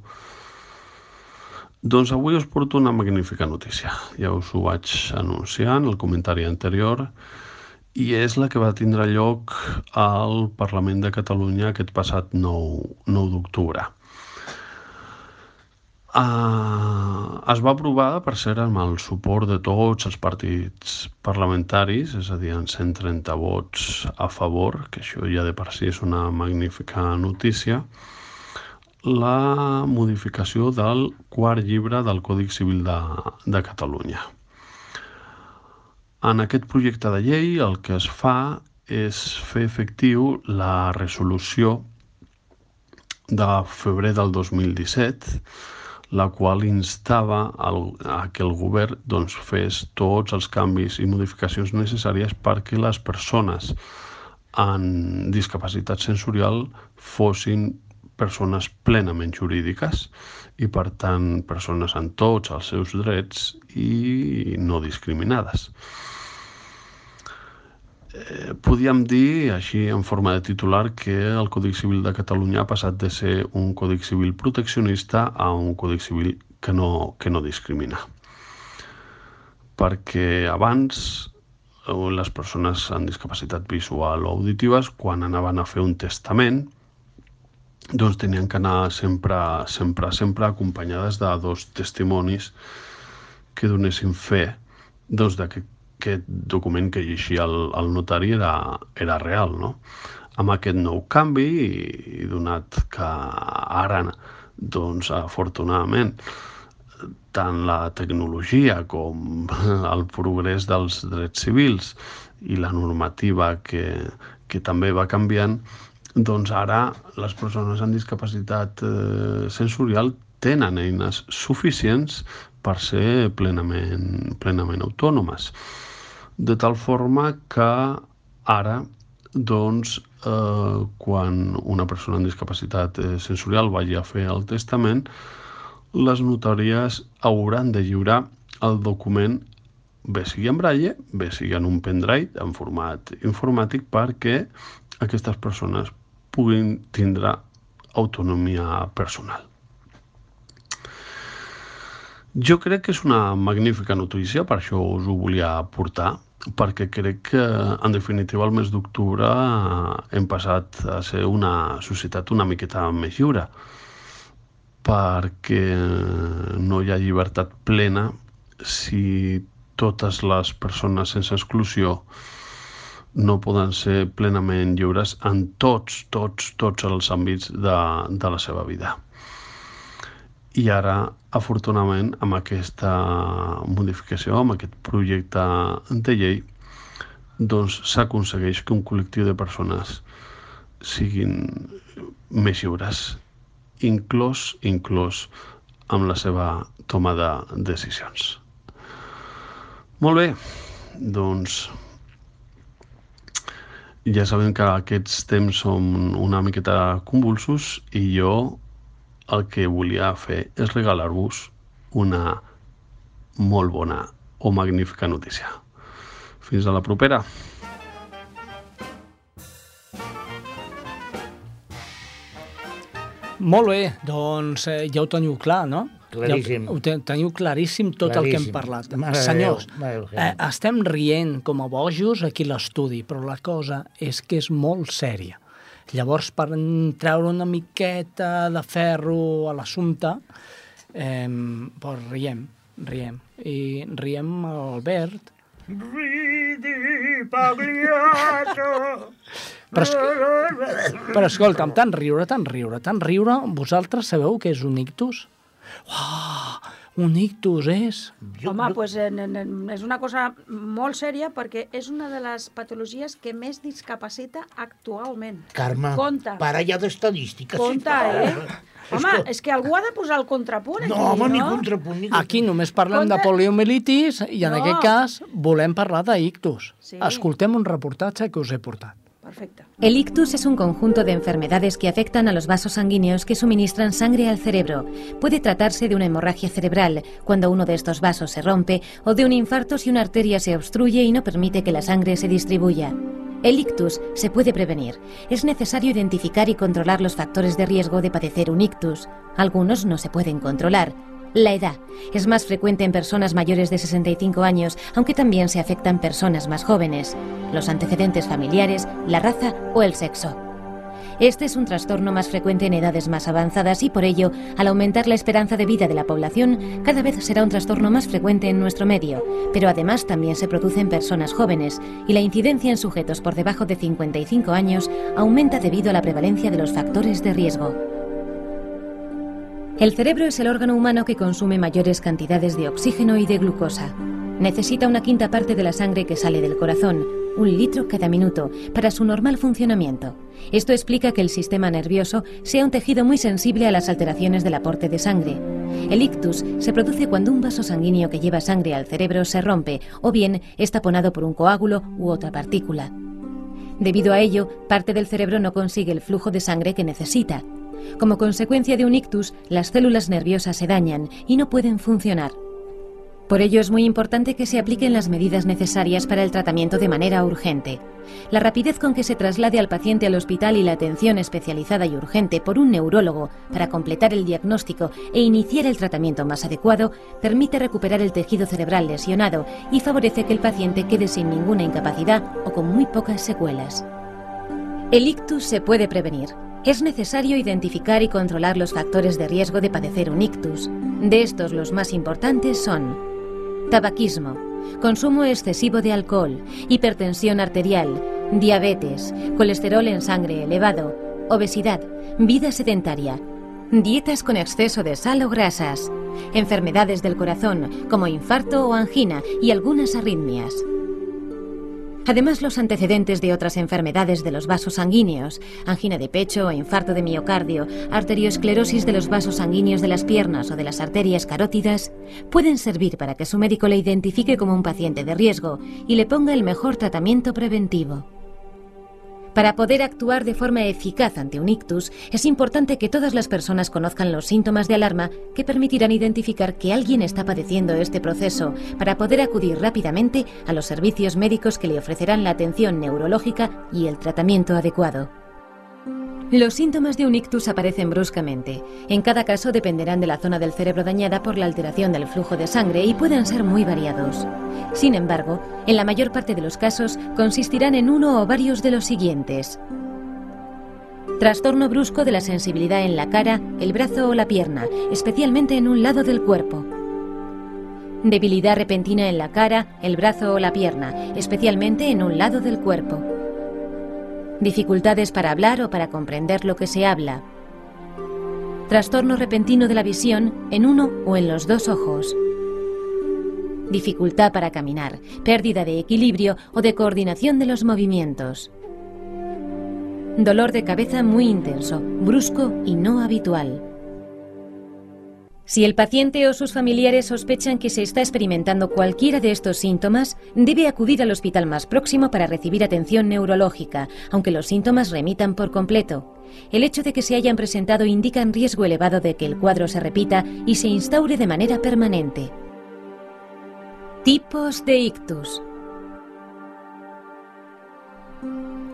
Doncs avui us porto una magnífica notícia. Ja us ho vaig anunciar en el comentari anterior i és la que va tindre lloc al Parlament de Catalunya aquest passat 9, 9 d'octubre. Uh, es va aprovar, per cert, amb el suport de tots els partits parlamentaris, és a dir, en 130 vots a favor, que això ja de per si és una magnífica notícia, la modificació del quart llibre del Còdic Civil de, de Catalunya. En aquest projecte de llei el que es fa és fer efectiu la resolució de febrer del 2017, la qual instava el, a que el govern doncs, fes tots els canvis i modificacions necessàries perquè les persones amb discapacitat sensorial fossin persones plenament jurídiques i, per tant, persones amb tots els seus drets i no discriminades. Eh, podíem dir, així en forma de titular, que el Còdic Civil de Catalunya ha passat de ser un Còdic Civil proteccionista a un Còdic Civil que no, que no discrimina. Perquè abans eh, les persones amb discapacitat visual o auditives, quan anaven a fer un testament, doncs tenien que anar sempre, sempre, sempre acompanyades de dos testimonis que donessin fe doncs, de que aquest document que llegia el, el notari era, era real. No? Amb aquest nou canvi, i donat que ara, doncs, afortunadament, tant la tecnologia com el progrés dels drets civils i la normativa que, que també va canviant, doncs ara les persones amb discapacitat eh, sensorial tenen eines suficients per ser plenament, plenament autònomes. De tal forma que ara, doncs, eh, quan una persona amb discapacitat eh, sensorial vagi a fer el testament, les notàries hauran de lliurar el document bé sigui en braille, bé sigui en un pendrive en format informàtic perquè aquestes persones puguin tindre autonomia personal. Jo crec que és una magnífica notícia, per això us ho volia portar, perquè crec que, en definitiva, el mes d'octubre hem passat a ser una societat una miqueta més lliure, perquè no hi ha llibertat plena si totes les persones sense exclusió no poden ser plenament lliures en tots, tots, tots els àmbits de, de la seva vida. I ara, afortunadament, amb aquesta modificació, amb aquest projecte de llei, doncs s'aconsegueix que un col·lectiu de persones siguin més lliures, inclòs, inclòs amb la seva toma de decisions. Molt bé, doncs ja sabem que aquests temps són una miqueta convulsos i jo el que volia fer és regalar-vos una molt bona o magnífica notícia. Fins a la propera. Molt bé, doncs eh, ja ho teniu clar, no? Claríssim. Ja ho te- teniu claríssim tot el que hem Claríssim. parlat. Mare Senyors, Déu, eh, estem rient com a bojos aquí l'estudi, però la cosa és que és molt sèria. Llavors, per treure una miqueta de ferro a l'assumpte, eh, doncs riem, riem. I riem Albert, Ridi, Pagliato. Però, es... però escolta'm, tant riure, tant riure, tant riure, vosaltres sabeu què és un ictus? Uah, un ictus és... Home, pues, en, en, en, és una cosa molt sèria perquè és una de les patologies que més discapacita actualment. Carme, Compte. para ja d'estadístiques. Compte, eh? Home, és que algú ha de posar el contrapunt aquí, No, home, ni no? contrapunt, ni Aquí només parlem de Compte. poliomielitis i en No. aquest cas volem parlar d'ictus. Sí. Escoltem un reportatge que us he portat. El ictus es un conjunto de enfermedades que afectan a los vasos sanguíneos que suministran sangre al cerebro. Puede tratarse de una hemorragia cerebral, cuando uno de estos vasos se rompe, o de un infarto si una arteria se obstruye y no permite que la sangre se distribuya. El ictus se puede prevenir. Es necesario identificar y controlar los factores de riesgo de padecer un ictus. Algunos no se pueden controlar. La edad es más frecuente en personas mayores de 65 años, aunque también se afectan personas más jóvenes. Los antecedentes familiares, la raza o el sexo. Este es un trastorno más frecuente en edades más avanzadas y por ello, al aumentar la esperanza de vida de la población, cada vez será un trastorno más frecuente en nuestro medio, pero además también se produce en personas jóvenes y la incidencia en sujetos por debajo de 55 años aumenta debido a la prevalencia de los factores de riesgo. El cerebro es el órgano humano que consume mayores cantidades de oxígeno y de glucosa. Necesita una quinta parte de la sangre que sale del corazón, un litro cada minuto, para su normal funcionamiento. Esto explica que el sistema nervioso sea un tejido muy sensible a las alteraciones del aporte de sangre. El ictus se produce cuando un vaso sanguíneo que lleva sangre al cerebro se rompe o bien es taponado por un coágulo u otra partícula. Debido a ello, parte del cerebro no consigue el flujo de sangre que necesita. Como consecuencia de un ictus, las células nerviosas se dañan y no pueden funcionar. Por ello es muy importante que se apliquen las medidas necesarias para el tratamiento de manera urgente. La rapidez con que se traslade al paciente al hospital y la atención especializada y urgente por un neurólogo para completar el diagnóstico e iniciar el tratamiento más adecuado permite recuperar el tejido cerebral lesionado y favorece que el paciente quede sin ninguna incapacidad o con muy pocas secuelas. El ictus se puede prevenir. Es necesario identificar y controlar los factores de riesgo de padecer un ictus. De estos los más importantes son tabaquismo, consumo excesivo de alcohol, hipertensión arterial, diabetes, colesterol en sangre elevado, obesidad, vida sedentaria, dietas con exceso de sal o grasas, enfermedades del corazón como infarto o angina y algunas arritmias. Además, los antecedentes de otras enfermedades de los vasos sanguíneos, angina de pecho infarto de miocardio, arteriosclerosis de los vasos sanguíneos de las piernas o de las arterias carótidas, pueden servir para que su médico le identifique como un paciente de riesgo y le ponga el mejor tratamiento preventivo. Para poder actuar de forma eficaz ante un ictus, es importante que todas las personas conozcan los síntomas de alarma que permitirán identificar que alguien está padeciendo este proceso para poder acudir rápidamente a los servicios médicos que le ofrecerán la atención neurológica y el tratamiento adecuado. Los síntomas de un ictus aparecen bruscamente. En cada caso dependerán de la zona del cerebro dañada por la alteración del flujo de sangre y pueden ser muy variados. Sin embargo, en la mayor parte de los casos consistirán en uno o varios de los siguientes. Trastorno brusco de la sensibilidad en la cara, el brazo o la pierna, especialmente en un lado del cuerpo. Debilidad repentina en la cara, el brazo o la pierna, especialmente en un lado del cuerpo. Dificultades para hablar o para comprender lo que se habla. Trastorno repentino de la visión en uno o en los dos ojos. Dificultad para caminar, pérdida de equilibrio o de coordinación de los movimientos. Dolor de cabeza muy intenso, brusco y no habitual. Si el paciente o sus familiares sospechan que se está experimentando cualquiera de estos síntomas, debe acudir al hospital más próximo para recibir atención neurológica, aunque los síntomas remitan por completo. El hecho de que se hayan presentado indica un riesgo elevado de que el cuadro se repita y se instaure de manera permanente. Tipos de ictus.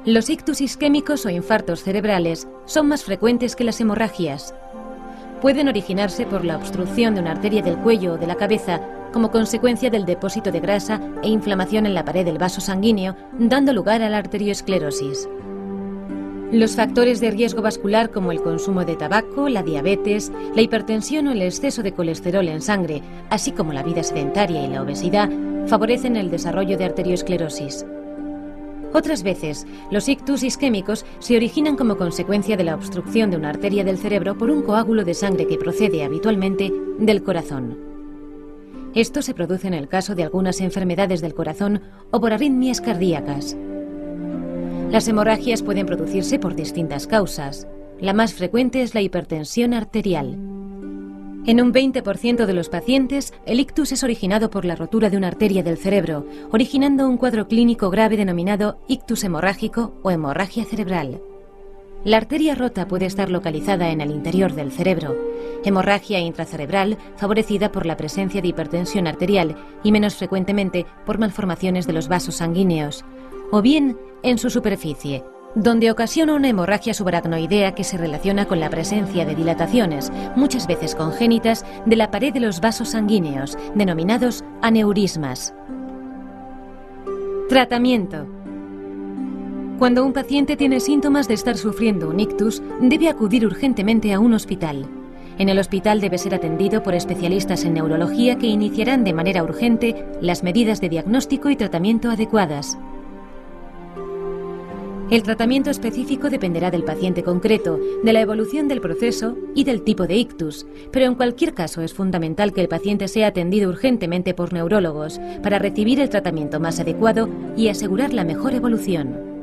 Los ictus isquémicos o infartos cerebrales son más frecuentes que las hemorragias pueden originarse por la obstrucción de una arteria del cuello o de la cabeza como consecuencia del depósito de grasa e inflamación en la pared del vaso sanguíneo, dando lugar a la arteriosclerosis. Los factores de riesgo vascular como el consumo de tabaco, la diabetes, la hipertensión o el exceso de colesterol en sangre, así como la vida sedentaria y la obesidad, favorecen el desarrollo de arteriosclerosis. Otras veces, los ictus isquémicos se originan como consecuencia de la obstrucción de una arteria del cerebro por un coágulo de sangre que procede habitualmente del corazón. Esto se produce en el caso de algunas enfermedades del corazón o por arritmias cardíacas. Las hemorragias pueden producirse por distintas causas. La más frecuente es la hipertensión arterial. En un 20% de los pacientes, el ictus es originado por la rotura de una arteria del cerebro, originando un cuadro clínico grave denominado ictus hemorrágico o hemorragia cerebral. La arteria rota puede estar localizada en el interior del cerebro, hemorragia intracerebral favorecida por la presencia de hipertensión arterial y menos frecuentemente por malformaciones de los vasos sanguíneos, o bien en su superficie, donde ocasiona una hemorragia subaracnoidea que se relaciona con la presencia de dilataciones, muchas veces congénitas, de la pared de los vasos sanguíneos, denominados aneurismas. Tratamiento. Cuando un paciente tiene síntomas de estar sufriendo un ictus, debe acudir urgentemente a un hospital. En el hospital debe ser atendido por especialistas en neurología que iniciarán de manera urgente las medidas de diagnóstico y tratamiento adecuadas. El tratamiento específico dependerá del paciente concreto, de la evolución del proceso y del tipo de ictus, pero en cualquier caso es fundamental que el paciente sea atendido urgentemente por neurólogos para recibir el tratamiento más adecuado y asegurar la mejor evolución.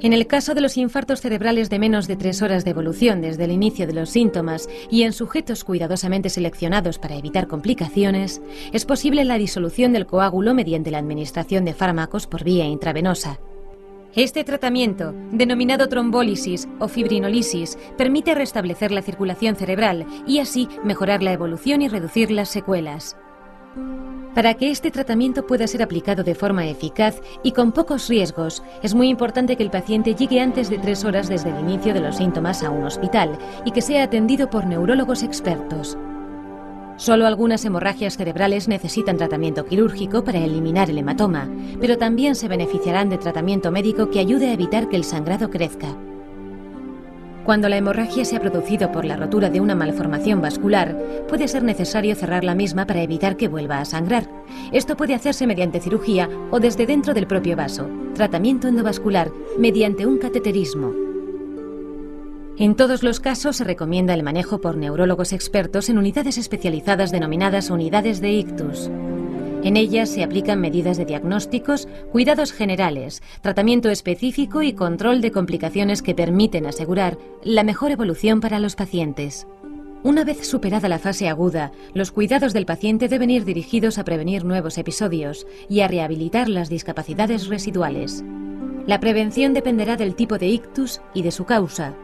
En el caso de los infartos cerebrales de menos de tres horas de evolución desde el inicio de los síntomas y en sujetos cuidadosamente seleccionados para evitar complicaciones, es posible la disolución del coágulo mediante la administración de fármacos por vía intravenosa. Este tratamiento, denominado trombólisis o fibrinolisis, permite restablecer la circulación cerebral y así mejorar la evolución y reducir las secuelas. Para que este tratamiento pueda ser aplicado de forma eficaz y con pocos riesgos, es muy importante que el paciente llegue antes de tres horas desde el inicio de los síntomas a un hospital y que sea atendido por neurólogos expertos. Solo algunas hemorragias cerebrales necesitan tratamiento quirúrgico para eliminar el hematoma, pero también se beneficiarán de tratamiento médico que ayude a evitar que el sangrado crezca. Cuando la hemorragia se ha producido por la rotura de una malformación vascular, puede ser necesario cerrar la misma para evitar que vuelva a sangrar. Esto puede hacerse mediante cirugía o desde dentro del propio vaso. Tratamiento endovascular mediante un cateterismo. En todos los casos se recomienda el manejo por neurólogos expertos en unidades especializadas denominadas unidades de ictus. En ellas se aplican medidas de diagnósticos, cuidados generales, tratamiento específico y control de complicaciones que permiten asegurar la mejor evolución para los pacientes. Una vez superada la fase aguda, los cuidados del paciente deben ir dirigidos a prevenir nuevos episodios y a rehabilitar las discapacidades residuales. La prevención dependerá del tipo de ictus y de su causa.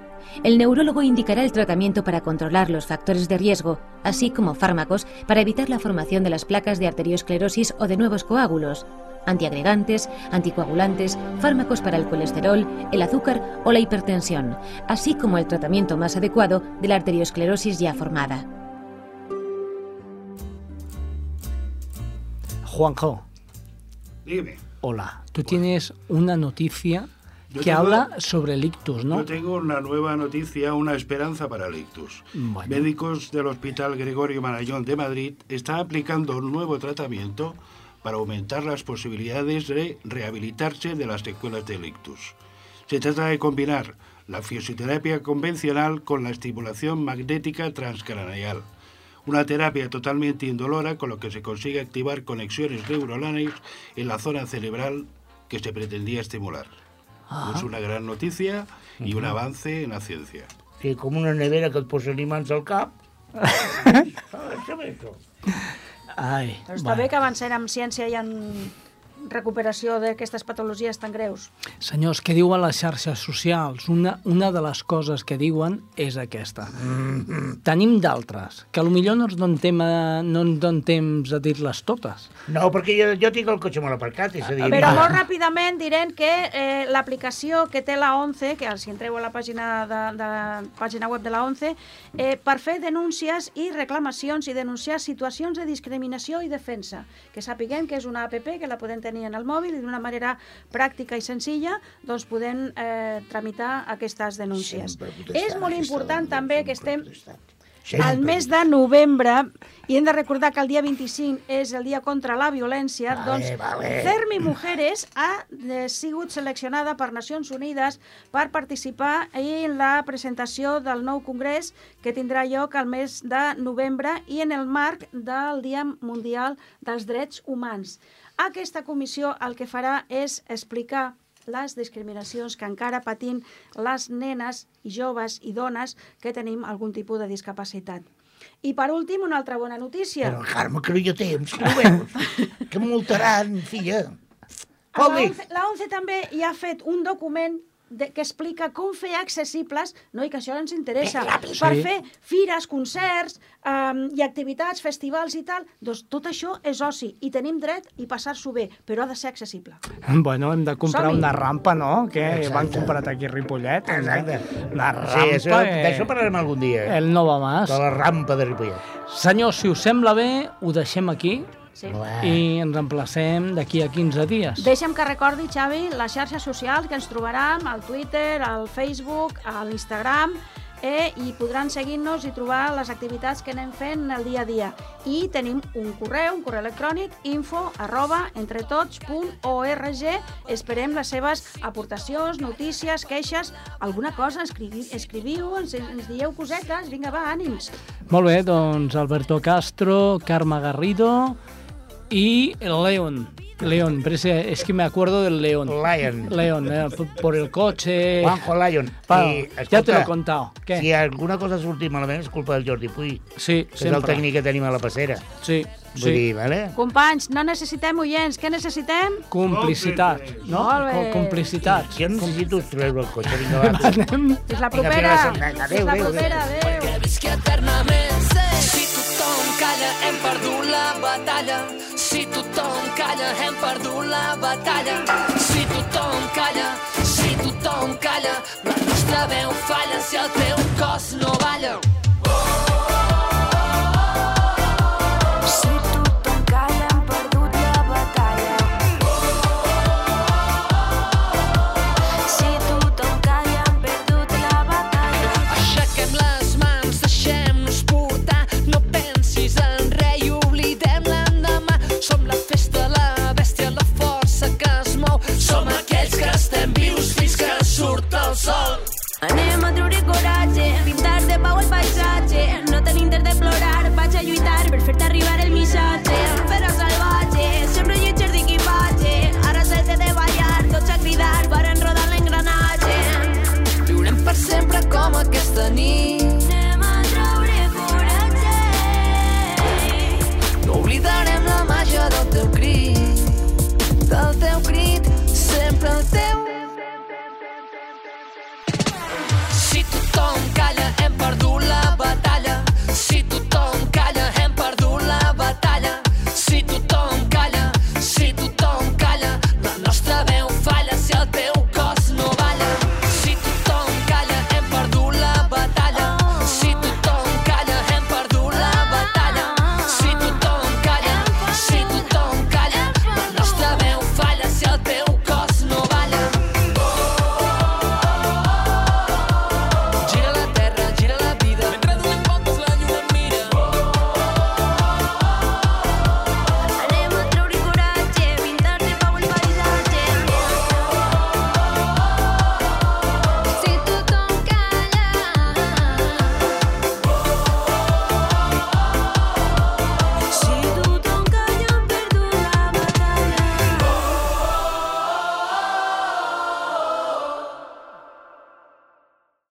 El neurólogo indicará el tratamiento para controlar los factores de riesgo, así como fármacos para evitar la formación de las placas de arteriosclerosis o de nuevos coágulos, antiagregantes, anticoagulantes, fármacos para el colesterol, el azúcar o la hipertensión, así como el tratamiento más adecuado de la arteriosclerosis ya formada. Juanjo, Dime. hola. Tú tienes una noticia Yo que tengo- habla sobre el ictus, ¿no? Yo tengo una nueva noticia, una esperanza para el ictus. Bueno. Médicos del Hospital Gregorio Marañón de Madrid están aplicando un nuevo tratamiento para aumentar las posibilidades de rehabilitarse de las secuelas del ictus. Se trata de combinar la fisioterapia convencional con la estimulación magnética transcraneal, una terapia totalmente indolora con lo que se consigue activar conexiones neuronales en la zona cerebral que se pretendía estimular. Ah. Es una gran noticia y un avance en la ciencia. Sí, com una nevera que et posa imants al cap. Això és això. Ai, Però està bé que avancem en ciència i en recuperació d'aquestes patologies tan greus. Senyors, què diuen les xarxes socials? Una, una de les coses que diuen és aquesta. Tenim d'altres, que potser no ens donen, tema, no ens donen temps a dir-les totes. No, perquè jo, jo tinc el cotxe molt aparcat, és a dir... Però molt ràpidament direm que eh, l'aplicació que té la ONCE, que si entreu a la pàgina, de, de, pàgina web de la ONCE, eh, per fer denúncies i reclamacions i denunciar situacions de discriminació i defensa, que sapiguem que és una app que la podem tenir en el mòbil i d'una manera pràctica i senzilla doncs podem eh, tramitar aquestes denúncies. Sempre És molt important també que sempre estem protestant. al Sempre mes de novembre, i hem de recordar que el dia 25 és el dia contra la violència, Vale, doncs vale. Fermi Mujeres ha eh, sigut seleccionada per Nacions Unides per participar en la presentació del nou congrés que tindrà lloc al mes de novembre i en el marc del Dia Mundial dels Drets Humans. Aquesta comissió el que farà és explicar les discriminacions que encara patim les nenes i joves i dones que tenim algun tipus de discapacitat. I per últim, una altra bona notícia. Però, Carme, que no hi ha temps, que no veus? que multaran, filla. La Vol dir, ONCE, la ONCE també hi ha fet un document de, que explica com fer accessibles, no, i que això ens interessa, per Sí. fer fires, concerts um, i activitats, festivals i tal, doncs tot això és oci i tenim dret i passar-s'ho bé, però ha de ser accessible. Bueno, hem de comprar una rampa, no? Que Exacte. van comprat aquí a Ripollet. eh? Exacte. Una rampa... Sí, això, eh, d'això parlarem algun dia. El no va más. De la rampa de Ripollet. Senyors, si us sembla bé, ho deixem aquí Sí. i ens emplacem d'aquí a 15 dies. Deixa'm que recordi, Xavi, les xarxes socials que ens trobaran al Twitter, al Facebook, a l'Instagram, eh, i podran seguir-nos i trobar les activitats que anem fent el dia a dia. I tenim un correu, un correu electrònic, info arroba entretots.org. Esperem les seves aportacions, notícies, queixes, alguna cosa, escrivi, escriviu, ens, ens dieu cosetes, vinga, va, ànims. Molt bé, doncs Alberto Castro, Carme Garrido y León. León, pero ese- es que me acuerdo del León. Lion. León, eh, por el coche. Juanjo Lion. Va, I, ja te lo he contado. Què? Si alguna cosa ha sortit malament és culpa del Jordi Puy, Sí, que és el sempre. tècnic que tenim a la passera. Sí, Vull sí. dir, vale? Companys, no necessitem oients, què necessitem? Complicitat, no? Molt bé. Co- Complicitats. Jo necessito treure el cotxe, vinga, va. Anem... Fins la Vinga, propera! fins la- adéu, Fins la adéu, propera, adéu! que visqui eternament. Si tothom calla, hem perdut la batalla. Si tothom calla, hem perdut la batalla. Si tothom calla, si tothom calla, la nostra veu falla si el teu cos no balla.